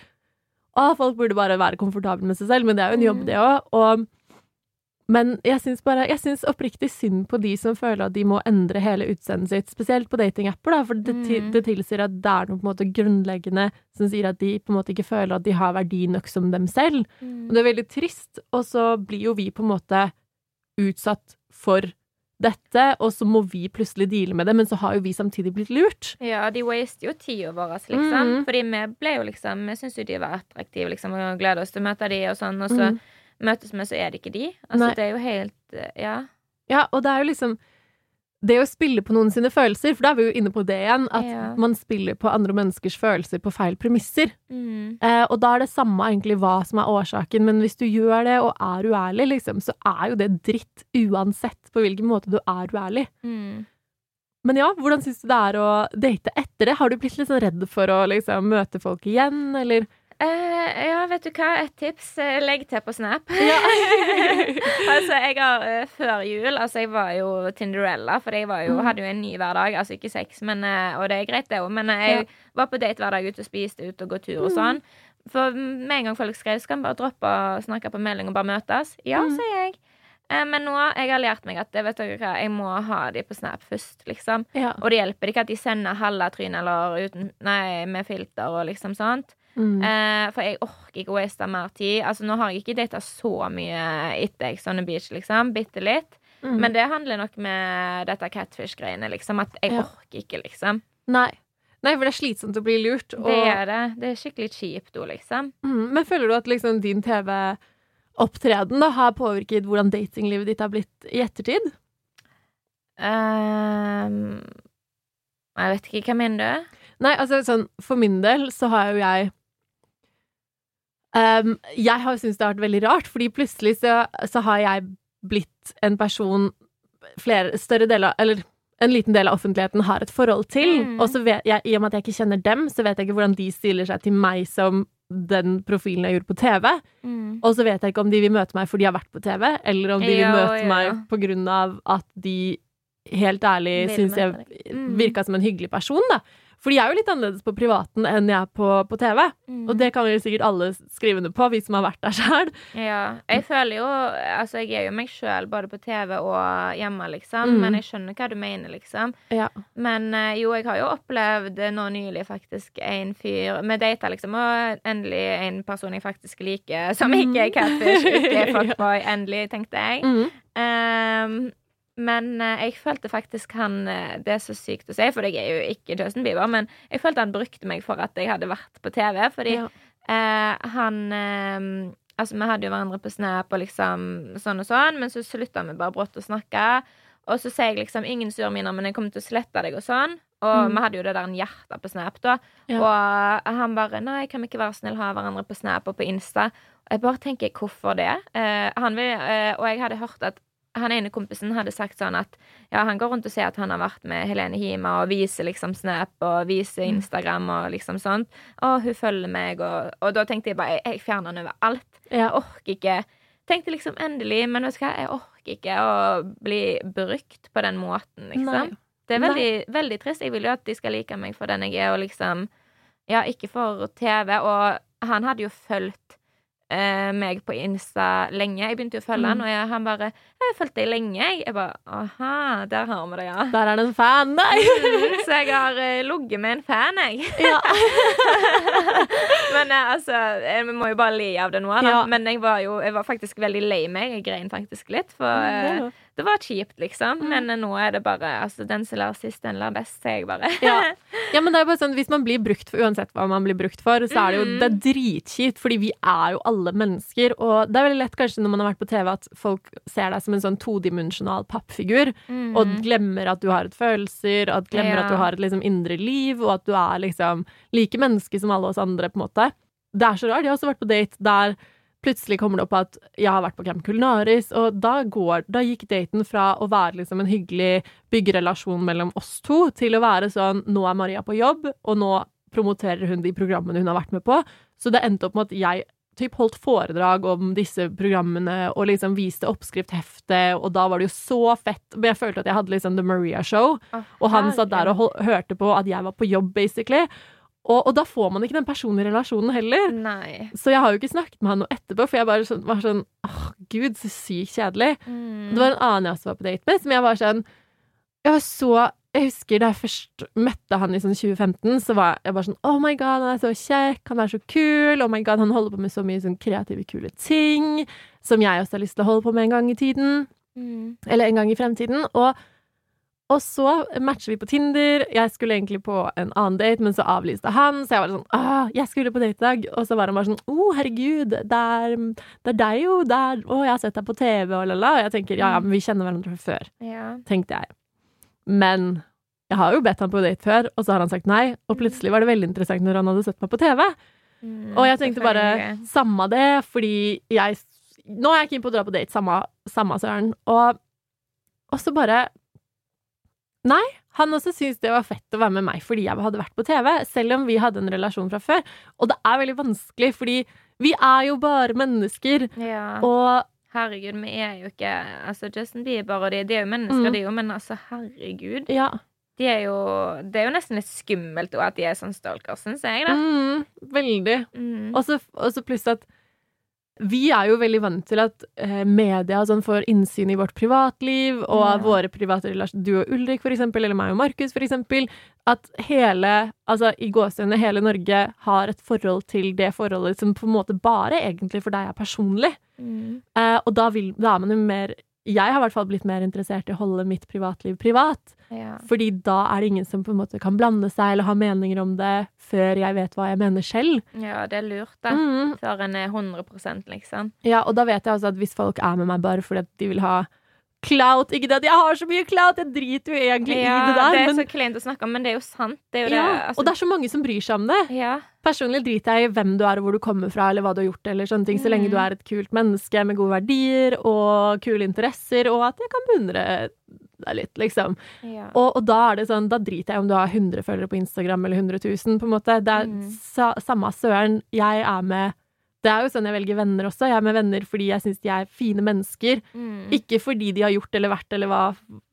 å, folk burde bare være komfortable med seg selv, men det er jo en jobb, Mm. det òg. Og men jeg syns bare Jeg syns oppriktig synd på de som føler at de må endre hele utseendet sitt, spesielt på datingapper, da, for det, Mm. det tilsier at det er noe på en måte grunnleggende som sier at de på en måte ikke føler at de har verdi nok som dem selv. Og det er veldig trist, og så blir jo vi på en måte utsatt for dette, og så må vi plutselig deale med det, men så har jo vi samtidig blitt lurt. Ja, de waster jo tida vår, liksom. Mm. Fordi vi ble jo liksom Vi syns jo de var attraktive, liksom, og gleder oss til å møte de og sånn, og så Mhm. Møtes med, så er det ikke de. Altså, Nei. det er jo helt eh, Ja. Ja, og det er jo liksom det å spille på noen sine følelser, for da er vi jo inne på det igjen, at Ja. man spiller på andre menneskers følelser på feil premisser. Mm. Eh, og da er det samme egentlig hva som er årsaken, men hvis du gjør det og er uærlig, liksom, så er jo det dritt uansett på hvilken måte du er uærlig. Mm. Men ja, hvordan syns du det er å date etter det? Har du blitt litt sånn redd for å liksom møte folk igjen, eller? Eh, ja, vet du hva? Et tips. eh, Legg til på Snap. Ja. altså, jeg har uh, før jul Altså, jeg var jo Tinderella, for jeg var jo, Mm. hadde jo en ny hver dag. Altså ikke sex, men, uh, og det er greit, det òg, men uh, jeg var på date hver dag ute og spiste ute og gå tur og Mm. sånn. For med en gang folk skrev, så kan vi bare droppe å snakke på melding og bare møtes. Ja, Mm. sier jeg. Men nå jeg har lært meg at vet dere hva, jeg må ha de på Snap først, liksom. ja. Og det hjelper ikke at de sender halve trynet eller uten, nei, med filter og liksom sånt. Mm. Eh, for jeg orker ikke å waste mer tid. Altså, nå har jeg ikke data så mye etter Ex on the Beach, liksom. Bitte litt. Mm. Men det handler nok med dette catfish-greiene, liksom. At jeg Ja. orker ikke, liksom. Nei. Nei, for det er slitsomt å bli lurt. Og, Det er det. Det er skikkelig kjipt òg, liksom. mm, men føler du at liksom din TV-opptreden har påvirket hvordan datinglivet ditt har blitt i ettertid? Um, jeg vet ikke. Hva mener du? Nei, altså sånn, for min del så har jo jeg Ehm, Jeg har syntes det har vært veldig rart, fordi plutselig så, så har jeg blitt en person flere større deler Eller en liten del av offentligheten har et forhold til. Mm. Og så vet jeg, i og med at jeg ikke kjenner dem, så vet jeg ikke hvordan de stiller seg til meg som den profilen jeg gjorde på TV. Mm. Og så vet jeg ikke om de vil møte meg fordi jeg har vært på TV, eller om de vil møte ja. meg på grunn av at de helt ærlig syns jeg. Mm. virka som en hyggelig person, da. For jeg er jo litt annerledes på privaten enn jeg er på, på TV. Mm. Og det kan jo sikkert alle skrive under på, vi som har vært der sjøl. Ja. Jeg føler jo Altså, jeg er jo meg sjøl både på TV og hjemme, liksom. Mm. Men jeg skjønner hva du mener, liksom. Ja. Men eh, jo, jeg har jo opplevd eh, nå nylig faktisk en fyr Vi data, liksom, og endelig en person jeg faktisk liker, som ikke er catfish, ikke er fuckboy. Endelig, tenkte jeg. Mm. Ehm, men eh, jeg følte faktisk han eh, Det er så sykt å si, for jeg er jo ikke Justin Bieber, men jeg følte han brukte meg for at jeg hadde vært på TV, fordi Ja. eh, han eh, Altså, vi hadde jo hverandre på Snap og liksom sånn og sånn, men så slutta vi bare brått å snakke. Og så sier jeg liksom 'ingen sure miner, men jeg kommer til å slette deg', og sånn. Og Mm. vi hadde jo det der en hjerte på Snap, da. Ja. Og han bare 'nei, kan vi ikke være snill ha hverandre på Snap og på Insta'? Og jeg bare tenker 'hvorfor det?' Eh, han vil, eh, og jeg hadde hørt at han ene kompisen hadde sagt sånn at ja, han går rundt og ser at han har vært med Helene Hima og viser liksom Snap og viser Instagram og liksom sånt. Og hun følger meg, og, og da tenkte jeg bare jeg, jeg fjerner han over alt. Jeg orker ikke Tenkte liksom endelig, men vet du hva, jeg orker ikke å bli brukt på den måten, liksom. Nei. Det er veldig, veldig trist. Jeg vil jo at de skal like meg for den jeg er, og liksom Ja, ikke for TV. Og han hadde jo fulgt eh, meg på Insta lenge. Jeg begynte jo å følge Mm. han, og jeg, han bare 'Jeg har fulgt deg lenge', jeg. Bare 'Aha, der har vi det, ja'. Der er det en fan, nei! Mm, Så jeg har eh, ligget med en fan, jeg. Ja. Men eh, altså, vi må jo bare le av det nå. Da. Ja. Men jeg var jo jeg var faktisk veldig lei meg. Jeg grein faktisk litt. For eh. Det var kjipt, liksom. Mm. Men nå er det bare altså, Den som lar sist, den lar best, sier jeg bare. Ja. ja, men det er bare sånn, Hvis man blir brukt for uansett hva man blir brukt for, så er det jo Mm. det er dritkjipt, fordi vi er jo alle mennesker. Og det er veldig lett kanskje når man har vært på TV at folk ser deg som en sånn todimensjonal pappfigur, Mm. og glemmer at du har et følelser, at glemmer Ja. at du har et liksom indre liv, og at du er liksom like menneske som alle oss andre, på en måte. Det er så rart. Jeg har også vært på date der plutselig kommer det opp at jeg har vært på Camp Culinaris, og da, går, da gikk daten fra å være liksom en hyggelig byggerelasjon mellom oss to, til å være sånn nå er Maria på jobb, og nå promoterer hun de programmene hun har vært med på. Så det endte opp med at jeg typ holdt foredrag om disse programmene og liksom viste oppskriftheftet, og da var det jo så fett. Men jeg følte at jeg hadde liksom The Maria Show, og han satt der og hørte på at jeg var på jobb, basically. Og, og da får man ikke den personlige relasjonen heller. Nei. Så jeg har jo ikke snakket med han noe etterpå, for jeg bare sånn, var sånn Åh, gud, så sykt kjedelig. Mm. Det var en annen jeg også var på date med, som jeg var sånn Jeg var så Jeg husker da jeg først møtte han i sånn 2015, så var jeg bare sånn Oh my god, han er så kjekk, han er så kul, oh my god, han holder på med så mye sånn kreative, kule ting, som jeg også har lyst til å holde på med en gang i tiden. Mm. Eller en gang i fremtiden. Og, og så matcher vi på Tinder. Jeg skulle egentlig på en annen date, men så avlyste han. Så jeg var sånn Åh, jeg skulle på date i dag. Og så var han bare sånn Å, oh, herregud, det er, det er deg jo. Der. Å, jeg har sett deg på TV, og la-la. Og jeg tenker ja, ja, men vi kjenner hverandre fra før, Ja. tenkte jeg. Men jeg har jo bedt han på date før, og så har han sagt nei. Og plutselig var det veldig interessant når han hadde sett meg på TV. Mm, Og jeg tenkte bare samme det, fordi jeg Nå er jeg keen på å dra på date, samme, samme søren. Og, og så bare Nei, han også syntes det var fett å være med meg fordi jeg hadde vært på TV, selv om vi hadde en relasjon fra før. Og det er veldig vanskelig, fordi vi er jo bare mennesker, Ja. og Herregud, vi er jo ikke Altså, Justin Bieber og de, de er jo mennesker, Mm. de jo, men altså, herregud. ja. De er jo Det er jo nesten litt skummelt at de er sånn stalker, syns jeg, da. Mm, veldig. Mm. Og så pluss at vi er jo veldig vant til at eh, media sånn får innsyn i vårt privatliv, og Ja. våre private relasjoner, du og Ulrik for eksempel, eller meg og Markus for eksempel, at hele, altså i gåsehudene, hele Norge har et forhold til det forholdet som på en måte bare egentlig for deg er personlig. Mm. Eh, og da, vil, da er man jo mer Jeg har i hvert fall blitt mer interessert i å holde mitt privatliv privat. Ja. Fordi da er det ingen som på en måte kan blande seg eller ha meninger om det før jeg vet hva jeg mener selv. ja, det er lurt, da. Mm. Før en er 100 liksom. Ja, og da vet jeg altså at hvis folk er med meg bare fordi de vil ha clout Ikke det at jeg har så mye clout, jeg driter jo egentlig i det der. det er men, så kleint å snakke om, men det er jo sant. Det er jo ja, det. Altså, og det er så mange som bryr seg om det. ja. Personlig driter jeg i hvem du er og hvor du kommer fra, eller hva du har gjort, eller sånne ting, så lenge Mm. du er et kult menneske med gode verdier og kule interesser, og at jeg kan beundre deg litt, liksom. ja. Og, og da er det sånn, da driter jeg om du har 100 følgere på Instagram eller 100 000, på en måte. Det er Mm. sa, samme søren. Jeg er med Det er jo sånn jeg velger venner også. Jeg er med venner fordi jeg syns de er fine mennesker. Mm. Ikke fordi de har gjort eller vært eller hva,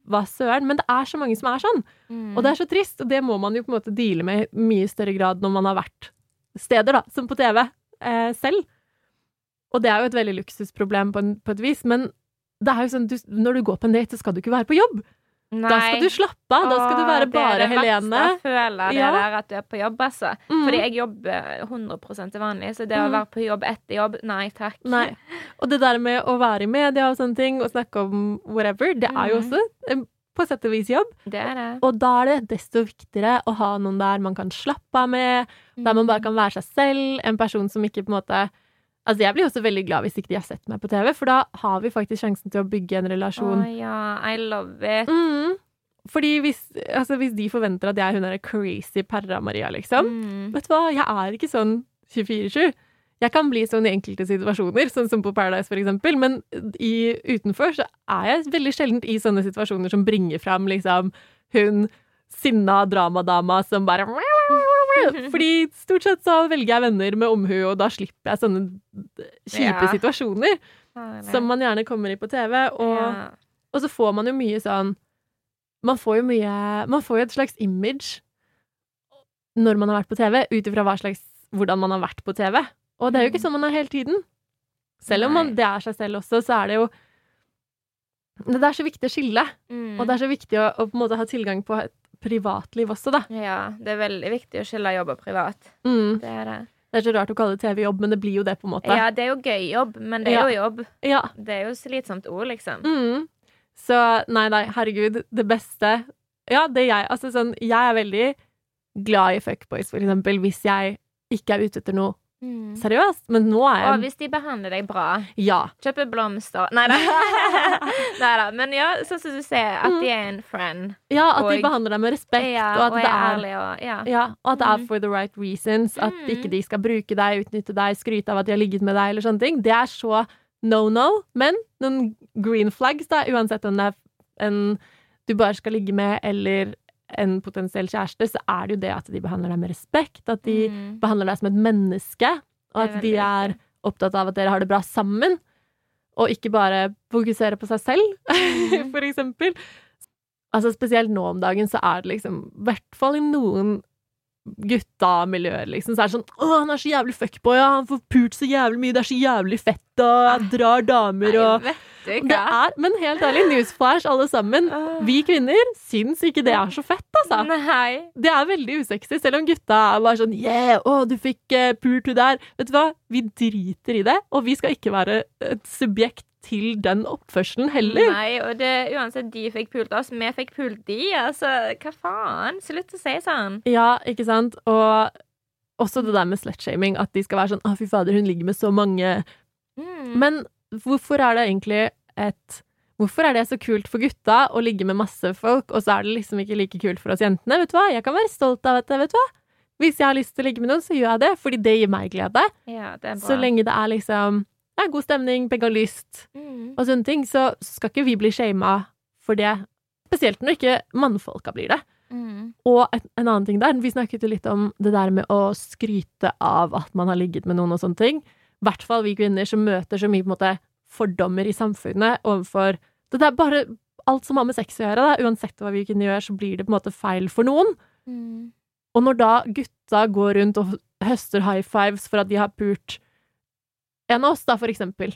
hva søren, men det er så mange som er sånn. Mm. Og det er så trist, og det må man jo på en måte deale med i mye større grad når man har vært steder, da, som på TV, eh, selv. Og det er jo et veldig luksusproblem på, en, på et vis, men det er jo sånn, du, når du går på en date, så skal du ikke være på jobb. Da skal du slappe av. Da skal du være bare Helene. Det er det verste jeg føler, det Ja. der at du er på jobb, altså. Mm. Fordi jeg jobber 100 til vanlig, så det å Mm. være på jobb etter jobb, nei takk. Nei. Og det der med å være i media og sånne ting, og snakke om whatever, det er jo Mhm. også en, på sett og vis jobb. Det det. Og da er det desto viktigere å ha noen der man kan slappe av med, der man bare kan være seg selv, en person som ikke på en måte Altså, jeg blir også veldig glad hvis ikke de har sett meg på TV, for da har vi faktisk sjansen til å bygge en relasjon. Oh, yeah. I love it. Mm. Fordi hvis, altså, hvis de forventer at jeg er hun derre crazy Perra-Maria, liksom Mm. Vet du hva, jeg er ikke sånn 24-7. Jeg kan bli sånn i enkelte situasjoner, sånn som på Paradise for eksempel, men i, utenfor så er jeg veldig sjelden i sånne situasjoner som bringer fram liksom hun sinna dramadama som bare Fordi stort sett så velger jeg venner med omhu, og da slipper jeg sånne kjipe Ja. situasjoner som man gjerne kommer i på TV, og, ja. og så får man jo mye sånn Man får jo mye Man får jo et slags image når man har vært på TV, ut ifra hvordan man har vært på TV. Og det er jo ikke Mm. sånn man er hele tiden. Selv om man, det er seg selv også, så er det jo Det er så viktig å skille, Mm. og det er så viktig å, å ha tilgang på et privatliv også, da. ja, det er veldig viktig å skille jobb og privat. Mm. Det er det. Det er så rart å kalle det TV-jobb, men det blir jo det, på en måte. Ja, det er jo gøy jobb, men det er Ja. jo jobb. Ja. Det er jo slitsomt ord, liksom. Mm. Så nei, nei, herregud, det beste Ja, det er jeg Altså sånn, jeg er veldig glad i fuckboys, for eksempel, hvis jeg ikke er ute etter noe Mm. seriøst. Men nå er jeg Og hvis de behandler deg bra, Ja. kjøper blomster Nei da. Men ja, sånn som du ser, at de er en friend. ja, at de behandler deg med respekt, Ja, og at og er er ærlig og Ja. ja, og at det er Mm. for the right reasons. At Mm. ikke de skal bruke deg, utnytte deg, skryte av at de har ligget med deg, eller sånne ting. Det er så no no. Men noen green flags, da, uansett om det er en du bare skal ligge med, eller en potensiell kjæreste, så er det jo det at de behandler deg med respekt, at de Mm. behandler deg som et menneske, og er at de er viktig. opptatt av at dere har det bra sammen, og ikke bare fokusere på seg selv, Mhm. for eksempel. Altså Spesielt nå om dagen så er det liksom, i hvert fall i noen gutta-miljøer, liksom, så er det sånn 'Å, han er så jævlig fuckboy, ja, han får pult så jævlig mye, det er så jævlig fett', og han drar damer og Nei, det er, Men helt ærlig, newsflash, alle sammen. Vi kvinner syns ikke det er så fett, altså. Nei. Det er veldig usexy, selv om gutta er bare sånn Yeah, å, du fikk uh, pult du der. Vet du hva? Vi driter i det, og vi skal ikke være et subjekt til den oppførselen heller. Nei, og det, uansett, de fikk pult oss, vi fikk pult de. Altså, hva faen? Slutt å si sånn. Ja, ikke sant? Og også det der med slutshaming, at de skal være sånn 'Å, fy fader, hun ligger med så mange'. Mm. Men hvorfor er det egentlig et Hvorfor er det så kult for gutta å ligge med masse folk, og så er det liksom ikke like kult for oss jentene? Vet du hva, jeg kan være stolt av dette, vet du hva. Hvis jeg har lyst til å ligge med noen, så gjør jeg det, fordi det gir meg glede. Ja, det. Så lenge det er liksom ja, god stemning, begge har lyst, Mm. og sånne ting, så skal ikke vi bli shama for det. Spesielt når ikke mannfolka blir det. Mm. Og en, en annen ting der, vi snakket jo litt om det der med å skryte av at man har ligget med noen og sånne ting. I hvert fall vi kvinner som møter så mye på en måte fordommer i samfunnet overfor Det er bare alt som har med sex å gjøre, da. Uansett hva vi kunne gjør, så blir det på en måte feil for noen. Mm. Og når da gutta går rundt og høster high fives for at de har pult en av oss, da, for eksempel,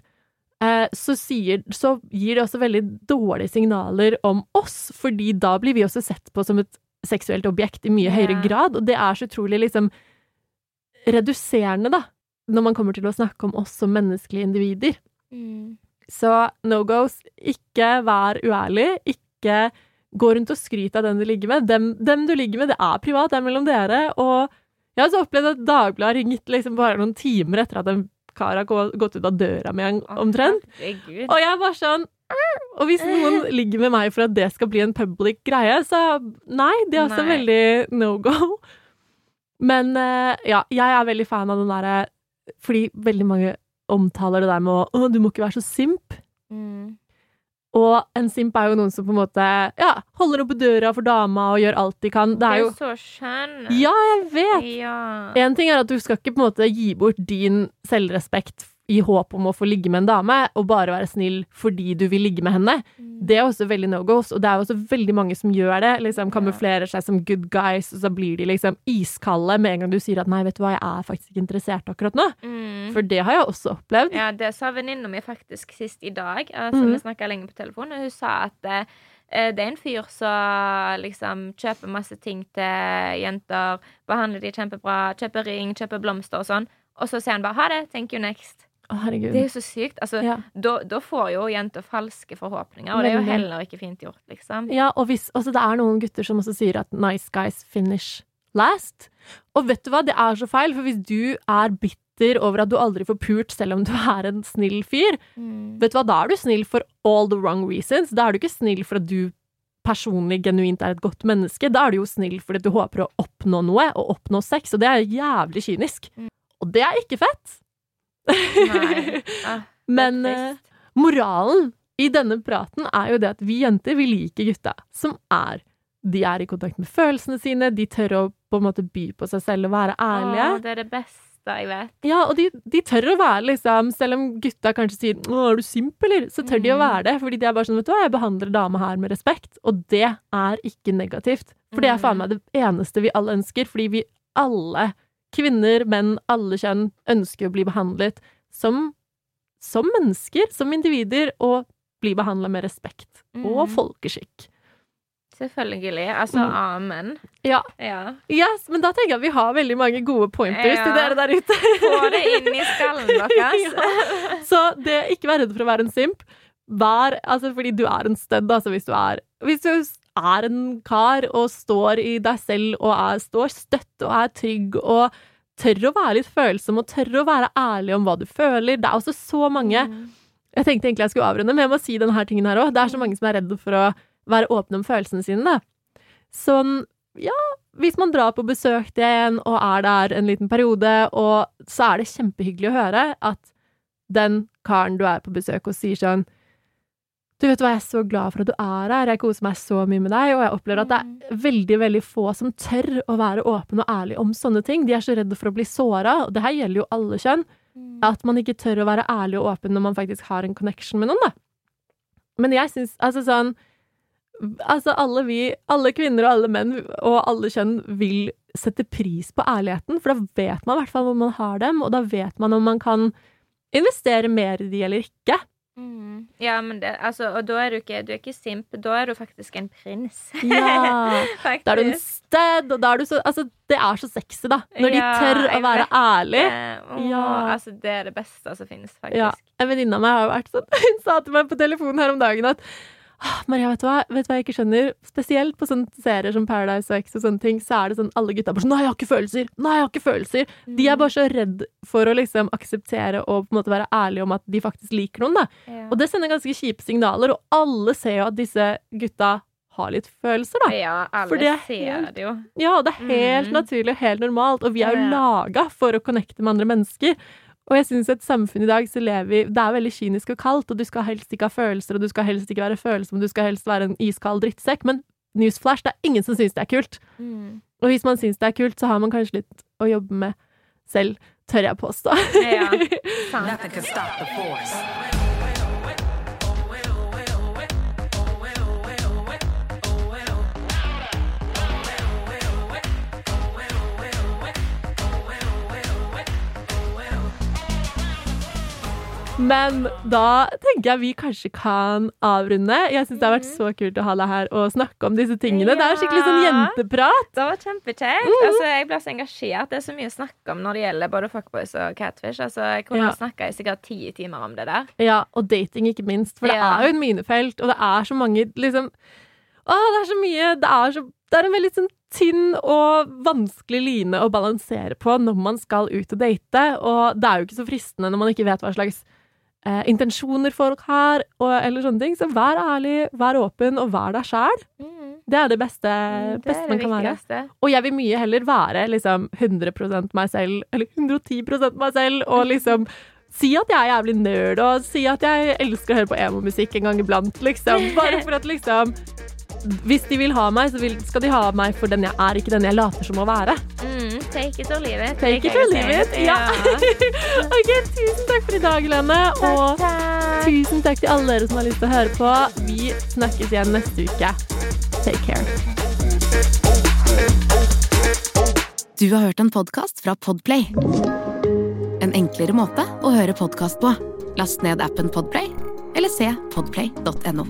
eh, så, sier, så gir det også veldig dårlige signaler om oss, fordi da blir vi også sett på som et seksuelt objekt i mye yeah. høyere grad, og det er så utrolig liksom reduserende, da, når man kommer til å snakke om oss som menneskelige individer. Mm. Så no goes, ikke vær uærlig, ikke gå rundt og skryt av den du ligger med. Dem, dem du ligger med, det er privat, det er mellom dere, og jeg har så opplevd at Dagbladet har ringt liksom bare noen timer etter at en kar har gått ut av døra med en omtrent. herregud. Og jeg var sånn. Og hvis noen ligger med meg for at det skal bli en public greie, så nei, det er også Nei. veldig no go. Men eh, ja, jeg er veldig fan av den derre Fordi veldig mange omtaler det der med å du må ikke være så simp. Mm. Og en simp er jo noen som på en måte ja, holder oppe døra for dama og gjør alt de kan. Det er jo så skjønn. Ja, jeg vet! Ja. En ting er at du skal ikke på en måte gi bort din selvrespekt i håp om å få ligge med en dame, og bare være snill fordi du vil ligge med henne. Mm. Det er også veldig no goes, og det er også veldig mange som gjør det. Liksom Kamuflerer seg som good guys, og så blir de liksom iskalde med en gang du sier at 'nei, vet du hva, jeg er faktisk ikke interessert akkurat nå'. Mm. For det har jeg også opplevd. Ja, det sa venninna mi faktisk sist i dag. Altså, Mhm. Vi snakka lenge på telefon, og hun sa at eh, det er en fyr som liksom kjøper masse ting til jenter, behandler de kjempebra, kjøper ring, kjøper blomster og sånn, og så sier han bare 'ha det, thank you next'. Herregud. Det er jo så sykt. Altså, Ja. da, da får jo jenter falske forhåpninger, og det er jo heller ikke fint gjort, liksom. Ja, og hvis, også det er noen gutter som også sier at nice guys finish last. Og vet du hva, det er så feil, for hvis du er bitter over at du aldri får pult selv om du er en snill fyr, Mm. vet du hva, da er du snill for all the wrong reasons. Da er du ikke snill for at du personlig genuint er et godt menneske. Da er du jo snill fordi du håper å oppnå noe, og oppnå sex, og det er jævlig kynisk. Mm. Og det er ikke fett! Nei. Ah, Men uh, moralen i denne praten er jo det at vi jenter, vi liker gutta som er De er i kontakt med følelsene sine, de tør å på en måte by på seg selv og være ærlige. Å, det er det beste jeg vet. Ja, og de, de tør å være liksom Selv om gutta kanskje sier 'Å, er du simp, eller?' Så tør de å Mm. være det, fordi de er bare sånn 'Vet du hva, jeg behandler dama her med respekt', og det er ikke negativt. For det er faen meg det eneste vi alle ønsker, fordi vi alle, kvinner, menn, alle kjønn, ønsker å bli behandlet som, som mennesker, som individer, og bli behandla med respekt og Mm. folkeskikk. Selvfølgelig. Altså, Mm. amen. Ja. Ja. Yes, men da tenker jeg at vi har veldig mange gode pointers Ja. til dere der ute. Få det inn i skallen deres. Ja. Så det, ikke vær redd for å være en simp. Vær, altså fordi du er en stud, altså hvis du er Hvis du er en kar og står i deg selv og er, står støtt og er trygg og tør å være litt følsom og tør å være ærlig om hva du føler. Det er også så mange Mm. Jeg tenkte egentlig jeg skulle avrunde, men jeg må si denne tingen her òg. Det er så mange som er redde for å være åpne om følelsene sine, da. Sånn, ja, hvis man drar på besøk til en og er der en liten periode, og så er det kjempehyggelig å høre at den karen du er på besøk hos, sier sånn Du vet hva, jeg er så glad for at du er her, jeg koser meg så mye med deg, og jeg opplever at det er veldig, veldig få som tør å være åpen og ærlig om sånne ting. De er så redde for å bli såra, og det her gjelder jo alle kjønn. Mm. At man ikke tør å være ærlig og åpen når man faktisk har en connection med noen, da. Men jeg syns altså sånn Altså, alle vi, alle kvinner og alle menn og alle kjønn vil sette pris på ærligheten, for da vet man i hvert fall hvor man har dem, og da vet man om man kan investere mer i de eller ikke. Mm. Ja, men det, altså, og da er du ikke, du er ikke simp, da er du faktisk en prins. Ja. faktisk. Da er du en sted, og da er du så Altså, det er så sexy, da. Når de tør å være ærlig. Eh, åh, Ja. Altså, det er det beste som finnes, faktisk. Ja. En venninne av meg har vært sånn Hun sa til meg på telefonen her om dagen at «Ah, Maria, vet du, hva? vet du hva jeg ikke skjønner? Spesielt på sånne serier som Paradise X og sånne ting, så er det sånn alle gutta bare sånn Nei, jeg har ikke følelser! Nei, jeg har ikke følelser! De er bare så redd for å liksom akseptere og på en måte være ærlige om at de faktisk liker noen, da. Ja. Og det sender ganske kjipe signaler, og alle ser jo at disse gutta har litt følelser, da. ja, alle det er ser helt- det jo. Ja, det er helt Mm. naturlig og helt normalt, og vi er jo Ja. laga for å connecte med andre mennesker. Og jeg synes et samfunn i dag så lever vi Det er veldig kynisk og kaldt, og du skal helst ikke ha følelser, og du skal helst ikke være følsom, du skal helst være en iskald drittsekk, men newsflash, det er ingen som syns det er kult. Mm. Og hvis man syns det er kult, så har man kanskje litt å jobbe med selv, tør jeg påstå. Ja, Men da tenker jeg vi kanskje kan avrunde. Jeg syns det har vært så kult å ha deg her og snakke om disse tingene. Det er skikkelig sånn jenteprat. Det var kjempekjekt. Mm. Altså, jeg ble så engasjert. Det er så mye å snakke om når det gjelder både fuckboys og catfish. Altså, jeg kunne Ja. snakka i sikkert ti timer om det der. Ja, og dating ikke minst. For det Ja. er jo en minefelt, og det er så mange liksom Å, det er så mye Det er, så, det er en veldig sånn tynn og vanskelig line å balansere på når man skal ut og date, og det er jo ikke så fristende når man ikke vet hva slags eh, intensjoner folk har, og, eller sånne ting. Så vær ærlig, vær åpen, og vær deg sjæl. Mm. Det er det beste, Det beste man det kan være. Og jeg vil mye heller være liksom 100% meg selv, eller 110 meg selv, og liksom si at jeg er jævlig nerd, og si at jeg elsker å høre på emo-musikk en gang iblant, liksom. Bare for at liksom Hvis de vil ha meg, så vil, skal de ha meg for den jeg er, ikke den jeg later som å være. Mm. Take it or leave it. Take it or leave it. Ja. ok, tusen takk for i dag, Lene. Og Takk. tusen takk til alle dere som har lyst til å høre på. Vi snakkes igjen neste uke. Take care. Du har hørt en podkast fra Podplay. En enklere måte å høre podkast på. Last ned appen Podplay, eller se podplay.no.